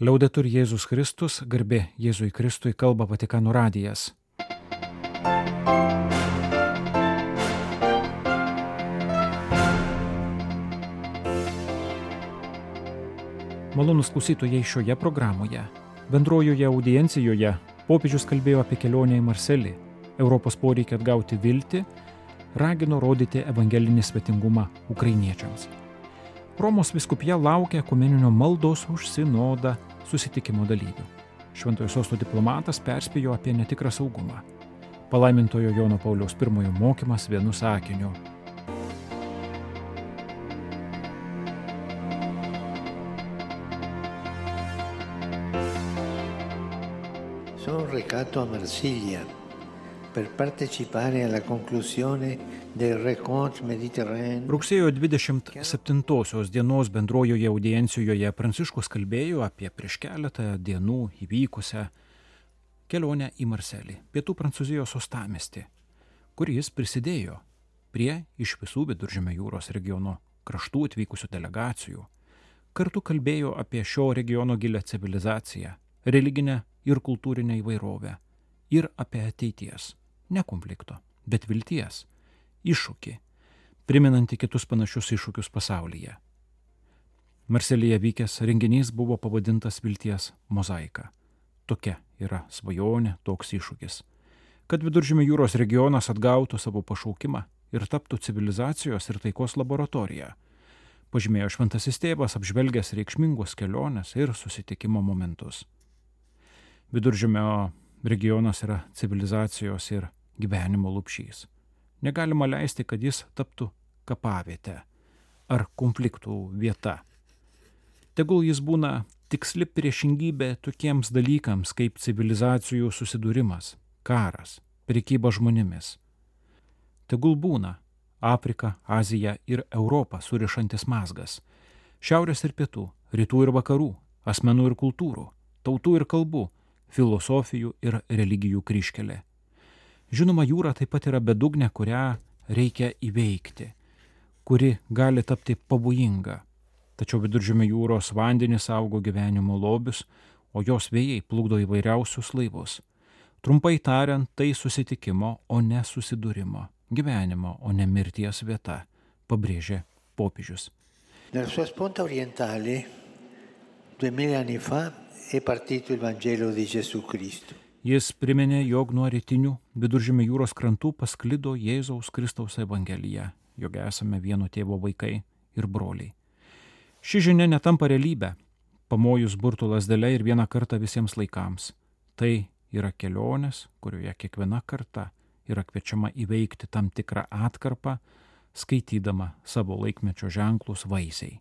Liaudetur Jėzus Kristus, garbė Jėzui Kristui kalba Vatikano radijas. Malonus klausytojai šioje programoje. Bendrojoje audiencijoje popiežius kalbėjo apie kelionę į Marselį, Europos poreikį atgauti viltį, ragino rodyti evangelinį svetingumą ukrainiečiams. Romos viskupija laukia ekumeninio maldos už sinodą susitikimo dalyvių. Šventojo sosto diplomatas perspėjo apie netikrą saugumą. Palaimintojo Jono Pauliaus I mokymas vienu sakiniu. Sono recato a Marsiglia Rugsėjo 27 dienos bendrojoje audiencijoje Pranciškus kalbėjo apie prieš keletą dienų įvykusią kelionę į Marselį, pietų Prancūzijos ostamestį, kur jis prisidėjo prie iš visų viduržėmio jūros regiono kraštų atvykusių delegacijų. Kartu kalbėjo apie šio regiono gilę civilizaciją, religinę ir kultūrinę įvairovę ir apie ateities, ne konflikto, bet vilties, iššūkį, priminantį kitus panašius iššūkius pasaulyje. Marselėje vykęs renginys buvo pavadintas Vilties mozaika. Tokia yra svajonė, toks iššūkis. Kad viduržymio jūros regionas atgautų savo pašaukimą ir taptų civilizacijos ir taikos laboratorija. Pažymėjo šventasis tėvas apžvelgęs reikšmingos kelionės ir susitikimo momentus. Viduržymio regionas yra civilizacijos ir gyvenimo lūpšys. Negalima leisti, kad jis taptų kapavietę ar konfliktų vieta. Tegul jis būna tiksli priešingybė tokiems dalykams kaip civilizacijų susidūrimas, karas, prekyba žmonėmis. Tegul būna Afrika, Azija ir Europa surišantis mazgas, šiaurės ir pietų, rytų ir vakarų, asmenų ir kultūrų, tautų ir kalbų, filosofijų ir religijų kryškelė. Žinoma, jūra taip pat yra bedugnė, kurią reikia įveikti, kuri gali tapti pavojinga. Tačiau viduržėmio jūros vandenys augo gyvenimo lobius, o jos vėjai plukdo įvairiausius laivus. Trumpai tariant, tai susitikimo, o ne susidūrimo, gyvenimo, o ne mirties vieta, pabrėžė popiežius. Nella sua sponda orientale, duemila anni fa, è partito il Vangelo di Gesù Cristo. Jis priminė, jog nuo rytinių viduržėmio jūros krantų pasklido Jėzaus Kristaus Evangelija, jog esame vieno tėvo vaikai ir broliai. Ši žinia netampa realybė, pamojus burtų lasdelė ir vieną kartą visiems laikams. Tai yra kelionės, kurioje kiekviena karta yra kviečiama įveikti tam tikrą atkarpą, skaitydama savo laikmečio ženklus vaisiai.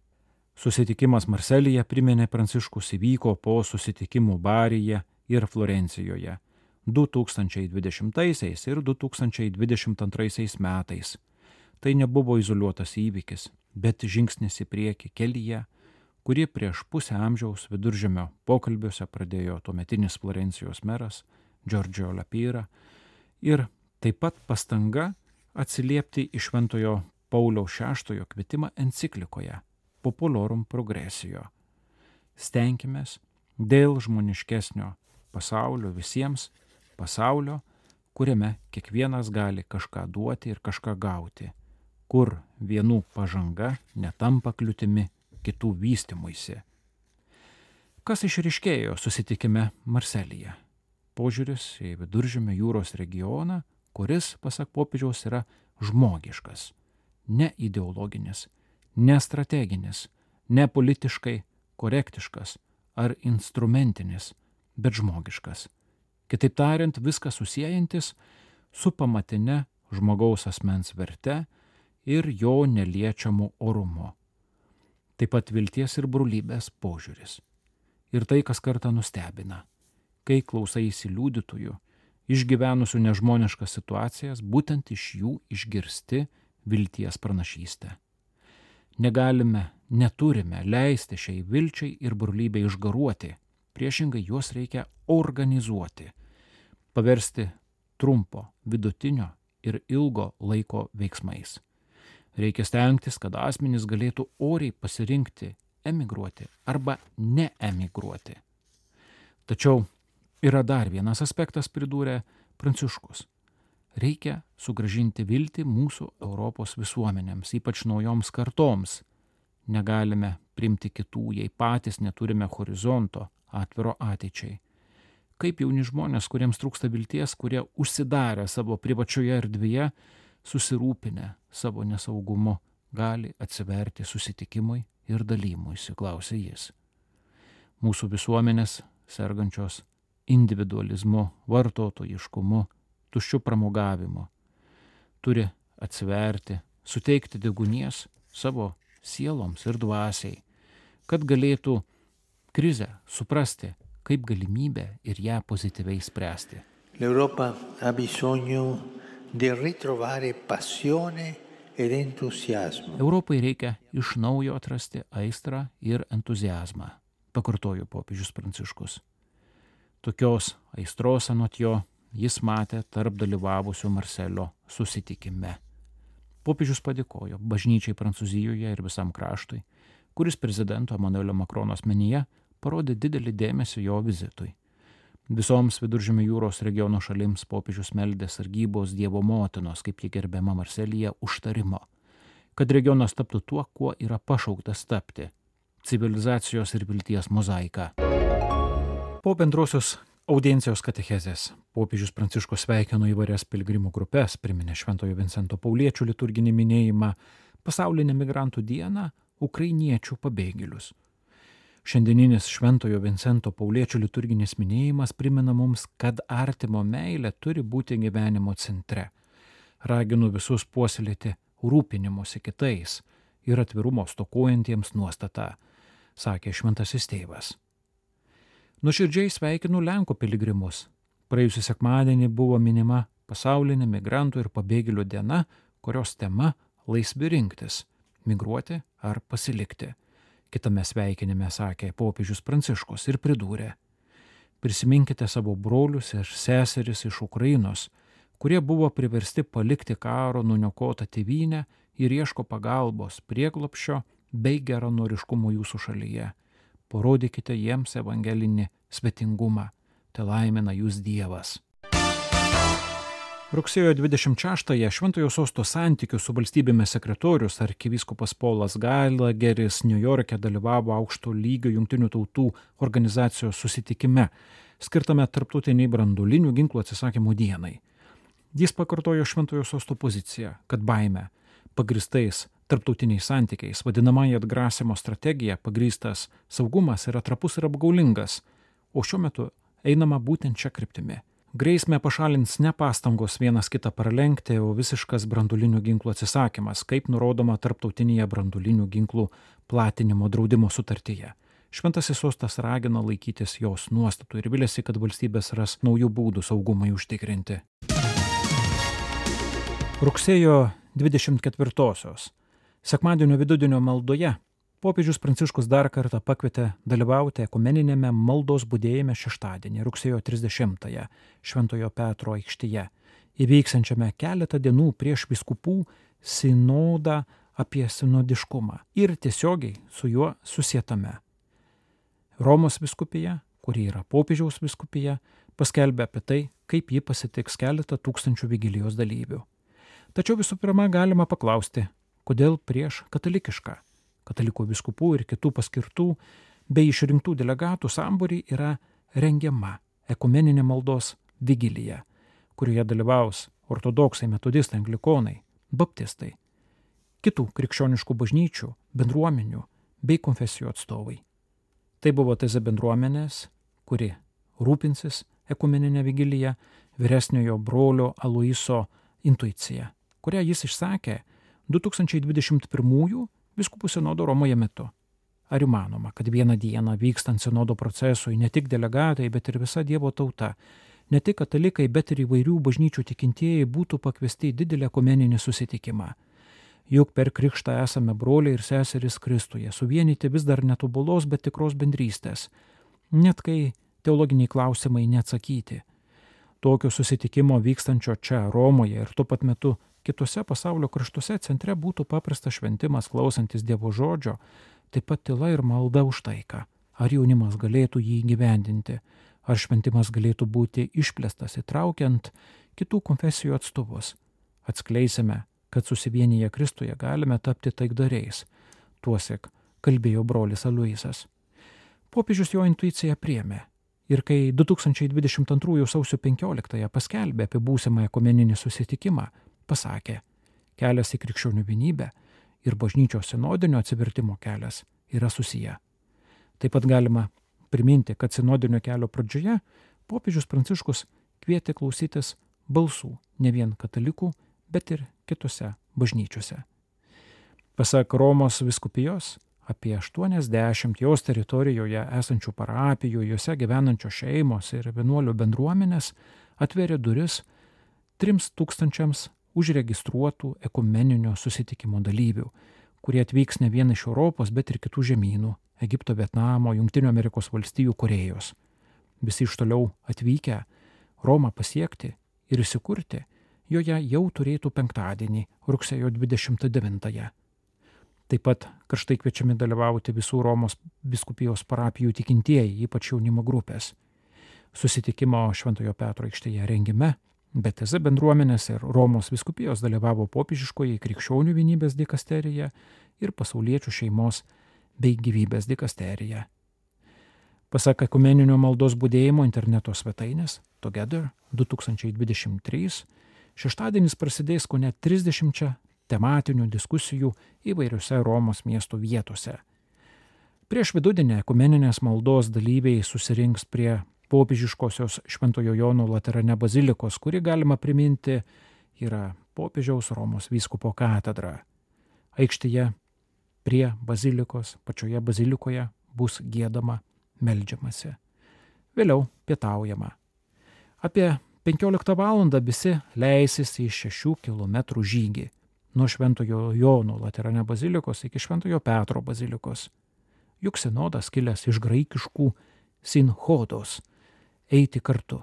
Susitikimas Marselyje priminė Pranciškus įvyko po susitikimų Baryje ir Florencijoje 2020 ir 2022 metais. Tai nebuvo izoliuotas įvykis, bet žingsnis į priekį kelyje, kurį prieš pusę amžiaus viduržėmio pokalbiuose pradėjo tuometinis Florencijos meras Giorgio Lapyra ir taip pat pastanga atsiliepti iš Šventojo Pauliaus VI kvietimą enciklikoje Populorum Progresijo. Stenkime dėl žmoniškesnio pasaulio visiems, pasaulio, kuriame kiekvienas gali kažką duoti ir kažką gauti, kur vienų pažanga netampa kliūtimi kitų vystimuisi. Kas išriškėjo susitikime Marselyje? Požiūris į viduržėmio jūros regioną, kuris, pasak popiežiaus, yra žmogiškas, ne ideologinis, ne strateginis, ne politiškai korektiškas ar instrumentinis, bet žmogiškas. Kitaip tariant, viskas susijęjantis su pamatinė žmogaus asmens verte ir jo neliečiamu orumu. Taip pat vilties ir brolybės požiūris. Ir tai, kas kartą nustebina, kai klausaisi liūdytojų, išgyvenusių nežmoniškas situacijas, būtent iš jų išgirsti vilties pranašystę. Negalime, neturime leisti šiai vilčiai ir brolybei išgaruoti Priešingai juos reikia organizuoti, paversti trumpo, vidutinio ir ilgo laiko veiksmais. Reikia stengtis, kad asmenys galėtų oriai pasirinkti emigruoti arba neemigruoti, Tačiau yra dar vienas aspektas, pridūrė Pranciškus. Reikia sugražinti viltį mūsų Europos visuomenėms, ypač naujoms kartoms. Negalime primti kitų, jei patys neturime horizonto atviro ateičiai. Kaip jauni žmonės, kuriems trūksta vilties, kurie užsidarę savo privačioje erdvėje, susirūpinę savo nesaugumu, gali atsiverti susitikimui ir dalymuisi, klausė jis. Mūsų visuomenės sergančios individualizmu, vartotojiškumu, tuščiu pramogavimu turi atsiverti, suteikti degunies savo sieloms ir dvasiai, kad galėtų krizę suprasti kaip galimybę ir ją pozityviai spręsti. L'Europa ha bisogno di ritrovare passione ed entusiasmo. Europai reikia iš naujo atrasti aistrą ir entuzijazmą, pakartojo popiežius Pranciškus. Tokios aistros anot jo jis matė tarp dalyvavusių Marselio susitikime. Popiežius padėkojo bažnyčiai Prancūzijoje ir visam kraštui, kuris prezidento Emanuelio Makrono asmenyje parodė didelį dėmesį jo vizitui. Visoms viduržėmio jūros regiono šalims popiežius meldė sargybos Dievo motinos, kaip ji gerbiama Marselyje, užtarimo, kad regionas taptų tuo, kuo yra pašauktas tapti - civilizacijos ir vilties mozaika. Po bendrosios audiencijos katechezės popiežius Pranciškus sveikino įvairias pilgrimų grupės, priminė Šventojo Vincento Pauliečių liturginį minėjimą, pasaulinę migrantų dieną, ukrainiečių pabėgėlius. Šiandieninis Šventojo Vincento Pauliečio liturginis minėjimas primena mums, kad artimo meilė turi būti gyvenimo centre. Raginu visus puoselėti rūpinimuose kitais ir atvirumo stokojantiems nuostatą, sakė šventasis tėvas. Nuširdžiai sveikinu Lenkų piligrimus. Praėjusią sekmadienį buvo minima pasaulinė migrantų ir pabėgėlių diena, kurios tema - laisvi rinktis - migruoti ar pasilikti kitame sveikinime sakė popiežius Pranciškus ir pridūrė. Prisiminkite savo brolius ir seseris iš Ukrainos, kurie buvo priversti palikti karo nuniokotą tėvynę ir ieško pagalbos prieglopšio bei geranoriškumo jūsų šalyje. Parodykite jiems evangelinį svetingumą, te laimina jūs Dievas. Rugsėjo 26-ąją Šventojo sosto santykių su valstybėmis sekretorius arkivyskupas Polas Galageris New York'e dalyvavo aukšto lygio jungtinių tautų organizacijos susitikime, skirtame tarptautiniai brandolinių ginklų atsisakymų dienai. Jis pakartojo Šventojo sosto poziciją, kad baime, pagristais tarptautiniais santykiais, vadinamąją atgrasimo strategiją, pagrystas saugumas yra trapus ir apgaulingas, o šiuo metu einama būtent čia kryptimi Grėsmę pašalins ne pastangos vienas kitą pralenkti, o visiškas brandulinių ginklų atsisakymas, kaip nurodoma tarptautinėje brandulinių ginklų platinimo draudimo sutartyje. Šventasis sostas ragino laikytis jos nuostatų ir vilėsi, kad valstybės ras naujų būdų saugumai užtikrinti. Rugsėjo 24-osios. Sekmadienio vidudienio maldoje Popiežius Pranciškus dar kartą pakvietė dalyvauti ekumeninėme maldos būdėjime šeštadienį, rugsėjo 30-ąją Šventojo Petro aikštėje, įveiksiančiame keletą dienų prieš viskupų sinodą apie sinodiškumą ir tiesiogiai su juo susietame. Romos viskupija, kuri yra popiežiaus viskupija, paskelbė apie tai, kaip ji pasitiks keletą tūkstančių vigilijos dalyvių. Tačiau visų pirma galima paklausti, kodėl prieš katalikišką katalikų viskupų ir kitų paskirtų bei išrinktų delegatų sambūrį yra rengiama ekumeninė maldos vigilija, kurioje dalyvaus ortodoksai, metodistai, anglikonai, baptistai, kitų krikščioniškų bažnyčių, bendruomenių bei konfesijų atstovai. Tai buvo teze bendruomenės, kuri rūpinsis ekumeninę vigiliją vyresniojo brolio Aloiso intuicija, kurią jis išsakė 2021 viskupų sinodo Romoje metu. Ar įmanoma, kad vieną dieną vykstant sinodo procesui ne tik delegatai, bet ir visa Dievo tauta, ne tik katalikai, bet ir įvairių bažnyčių tikintieji būtų pakviesti į didelį komeninį susitikimą. Juk per krikštą esame broliai ir seserys Kristuje, suvienyti vis dar netobulos, bet tikros bendrystės, net kai teologiniai klausimai neatsakyti. Tokio susitikimo vykstančio čia Romoje ir tuo pat metu kitose pasaulio kraštuose centre būtų paprastas šventimas klausantis Dievo žodžio, taip pat tyla ir malda už taiką. Ar jaunimas galėtų jį įgyvendinti, ar šventimas galėtų būti išplėstas įtraukiant kitų konfesijų atstovus. Atskleisime, kad susivienyje Kristuje galime tapti taikdariais. Tuosek kalbėjo brolis Aluisas. Popiežius jo intuiciją priemė ir kai 2022 sausio 15 paskelbė apie būsimą ekumeninį susitikimą, pasakė, kelias į krikščionių vienybę ir bažnyčios sinodinio atsivertimo kelias yra susiję. Taip pat galima priminti, kad sinodinio kelio pradžioje popiežius Pranciškus kvietė klausytis balsų ne vien katalikų, bet ir kitose bažnyčiose. Pasak Romos viskupijos, apie 80 jos teritorijoje esančių parapijų, juose gyvenančios šeimos ir vienuolių bendruomenės atveria duris 3000 užregistruotų ekumeninio susitikimo dalyvių, kurie atvyks ne vien iš Europos, bet ir kitų žemynų - Egipto, Vietnamo, Junktinių Amerikos valstijų, Korejos. Visi iš toliau atvykę Romą pasiekti ir įsikurti, joje jau turėtų penktadienį, rugsėjo 29-ąją. Taip pat karštai kviečiami dalyvauti visų Romos biskupijos parapijų tikintieji, ypač jaunimo grupės. Susitikimo Šventojo Petro aikštėje rengime BTZ bendruomenės ir Romos viskupijos dalyvavo popiežiškoje krikščionių vienybės dikasterija ir pasauliečių šeimos bei gyvybės dikasterija. Pasak ekumeninio maldos būdėjimo interneto svetainės Together 2023, šeštadienis prasidės ko net 30 tematinių diskusijų įvairiose Romos miesto vietose. Prieš vidudienę ekumeninės maldos dalyviai susirinks prie popiežiškosios Šventojo Jono Laterane bazilikos, kuri galima priminti yra popiežiaus Romos vyskupo katedra. Aikštėje prie bazilikos, pačioje bazilikoje bus gėdama, meldžiamasi. Vėliau pietaujama. Apie 15 val. visi leisis į 6 km žygį nuo Šventojo Jono Laterane bazilikos iki Šventojo Petro bazilikos. Juk sinodas kilęs iš graikiškų sinhodos eiti kartu.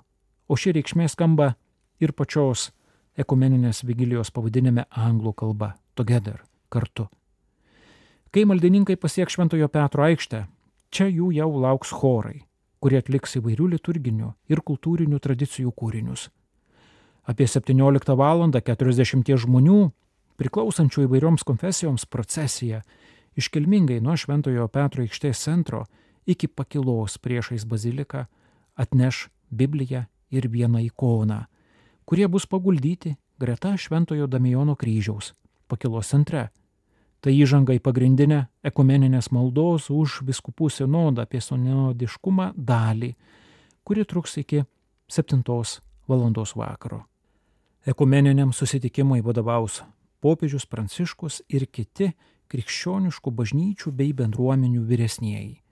O ši reikšmė skamba ir pačios ekumeninės vigilijos pavadinime anglų kalba - together - kartu. Kai maldininkai pasieks Šventojo Petro aikštę, čia jų jau lauks chorai, kurie atliks įvairių liturginių ir kultūrinių tradicijų kūrinius. Apie 17 val. 40 žmonių, priklausančių įvairioms konfesijoms, procesija iškilmingai nuo Šventojo Petro aikštės centro iki pakilos priešais baziliką atneš Bibliją ir vieną ikoną, kurie bus paguldyti greta Šventojo Damijono kryžiaus, pakilos centre. Tai įžanga į pagrindinę ekumeninės maldos už viskupų sinodą apie sinodiškumą dalį, kuri truks iki 7 val. vakaro. Ekumeniniam susitikimui vadovaus popiežius Pranciškus ir kiti krikščioniškų bažnyčių bei bendruomenių vyresnieji.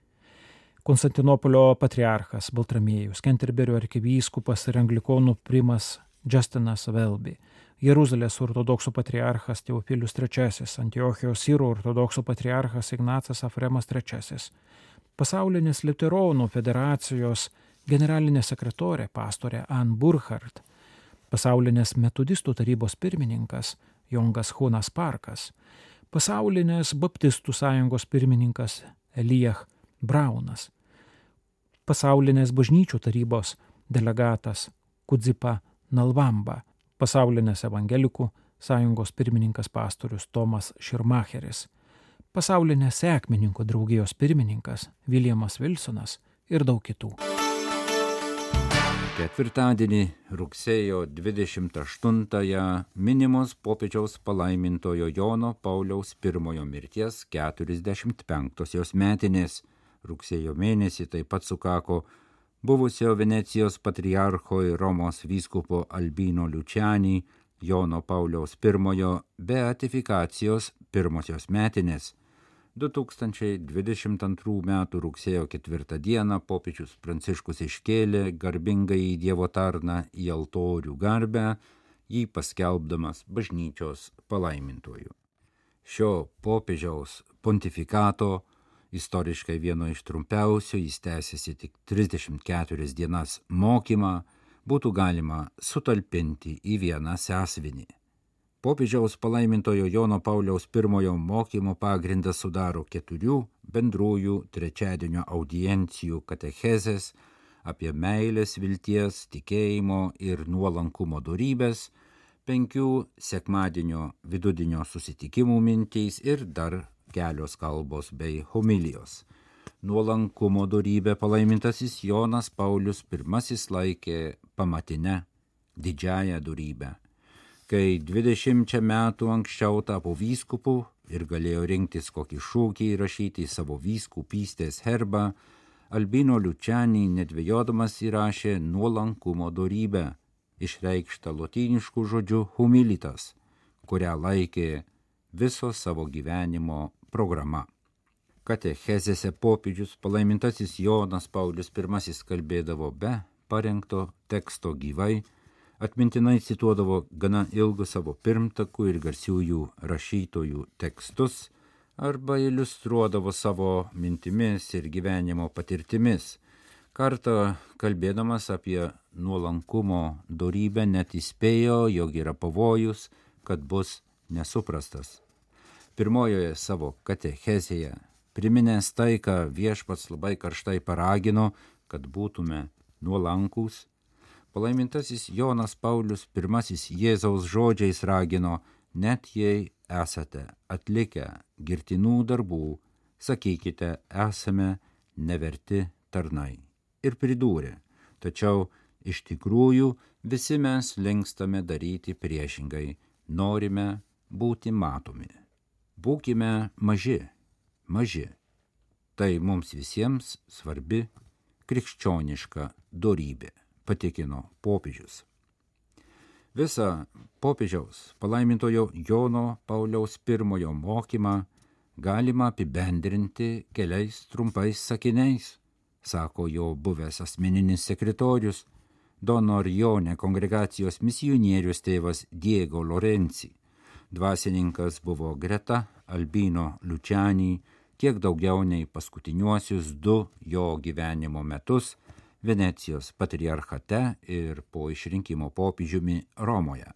Konstantinopolio patriarchas Baltramiejus, Kenterberio arkivyskupas ir anglikonų primas Justinas Velby, Jeruzalės ortodoksų patriarchas Teofilius III, Antiochijos Sirų ortodoksų patriarchas Ignacas Afremas III, pasaulinės Liuteronų federacijos generalinė sekretorė pastorė Ann Burkhardt, pasaulinės metodistų tarybos pirmininkas Jongas Hunas Parkas, pasaulinės baptistų sąjungos pirmininkas Elijah Braunas, pasaulinės bažnyčių tarybos delegatas Kudzipa Nalvamba, pasaulinės evangelikų sąjungos pirmininkas pastorius Tomas Širmacheris, pasaulinės sėkmininkų draugijos pirmininkas Viljamas Vilsonas ir daug kitų. Ketvirtadienį rugsėjo 28-ąją minimos popiežiaus palaimintojo Jono Pauliaus I mirties 45-osios metinės rugsėjo mėnesį taip pat sukako buvusio Venecijos patriarcho ir Romos vyskupo Albino Liučianį Jono Pauliaus I beatifikacijos pirmosios metinės. 2022 m. rugsėjo 4 d. popiežius Pranciškus iškėlė garbingai į Dievo tarną į altorių garbę, jį paskelbdamas bažnyčios palaimintojų. Šio popiežiaus pontifikato istoriškai vieno iš trumpiausių, jis tęsiasi tik 34 dienas mokymą, būtų galima sutalpinti į vieną sesvinį. Popiežiaus palaimintojo Jono Pauliaus pirmojo mokymo pagrindas sudaro keturių bendrųjų trečiadienio audiencijų katechezės apie meilės, vilties, tikėjimo ir nuolankumo darybės, penkių sekmadienio vidudinio susitikimų mintys ir dar kelios kalbos bei homilijos. Nuolankumo darybę palaimintasis Jonas Paulius I laikė pamatinę didžiąją darybę. Kai 20 metų anksčiau tapo vyskupu ir galėjo rinktis kokį šūkį įrašyti į savo vyskupystės herbą, Albino Liučianį nedvėjodamas įrašė nuolankumo darybę išreikšta lotyniškų žodžių humilitas, kurią laikė viso savo gyvenimo programa. Katechezėse popiežius palaimintasis Jonas Paulius I kalbėdavo be parengto teksto gyvai, atmintinai cituodavo gana ilgus savo pirmtakų ir garsiųjų rašytojų tekstus arba iliustruodavo savo mintimis ir gyvenimo patirtimis, Kartą kalbėdamas apie nuolankumo darybę net įspėjo, jog yra pavojus, kad bus nesuprastas. Pirmojoje savo katechezėje, priminęs tai, ką viešpats labai karštai paragino, kad būtume nuolankūs, palaimintasis Jonas Paulius pirmasis Jėzaus žodžiais ragino, net jei esate atlikę girtinų darbų, sakykite, esame neverti tarnai ir pridūrė, tačiau iš tikrųjų visi mes linkstame daryti priešingai, norime būti matomi. Būkime maži, maži. Tai mums visiems svarbi krikščioniška dorybė, patikino popiežius. Visą popiežiaus palaimintojo Jono Pauliaus pirmojo mokymą galima apibendrinti keliais trumpais sakiniais sako jo buvęs asmeninis sekretorius, Donorione kongregacijos misionierius tėvas Diego Lorenzi. Dvasininkas buvo greta Albino Lučianį kiek daugiau nei paskutiniuosius du jo gyvenimo metus Venecijos patriarchate ir po išrinkimo popiežiumi Romoje.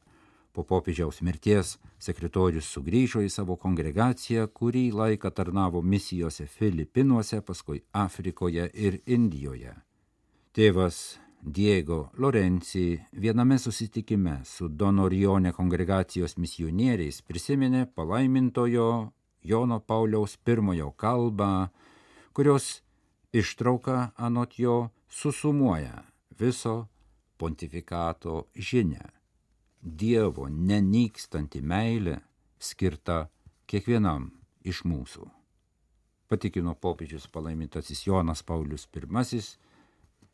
Po popiežiaus mirties sekretorius sugrįžo į savo kongregaciją, kurį laiką tarnavo misijose Filipinuose, paskui Afrikoje ir Indijoje. Tėvas Diego Lorenzi viename susitikime su Donorione kongregacijos misionieriais prisiminė palaimintojo Jono Pauliaus pirmojo kalbą, kurios ištrauka anot jo susumuoja viso pontifikato žinę Dievo nenykstanti meilė skirta kiekvienam iš mūsų. Patikino popiežius palaimintasis Jonas Paulius I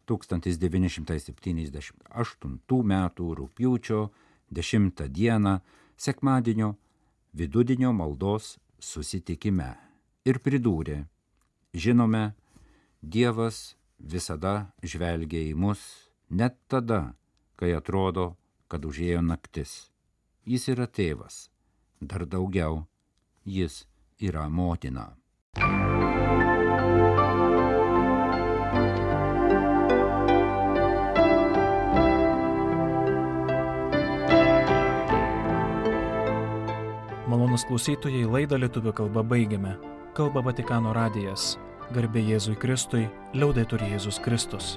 1978 m. rūpiučio 10 d. sekmadienio vidudinio maldos susitikime ir pridūrė, žinome, Dievas visada žvelgia į mus net tada, kai atrodo, kad užėjo naktis. Jis yra tėvas, dar daugiau, jis yra motina. Malonus klausytojai laidą lietuvių kalbą baigiame. Kalba Vatikano radijas. Garbė Jėzui Kristui, liaudai turi Jėzus Kristus.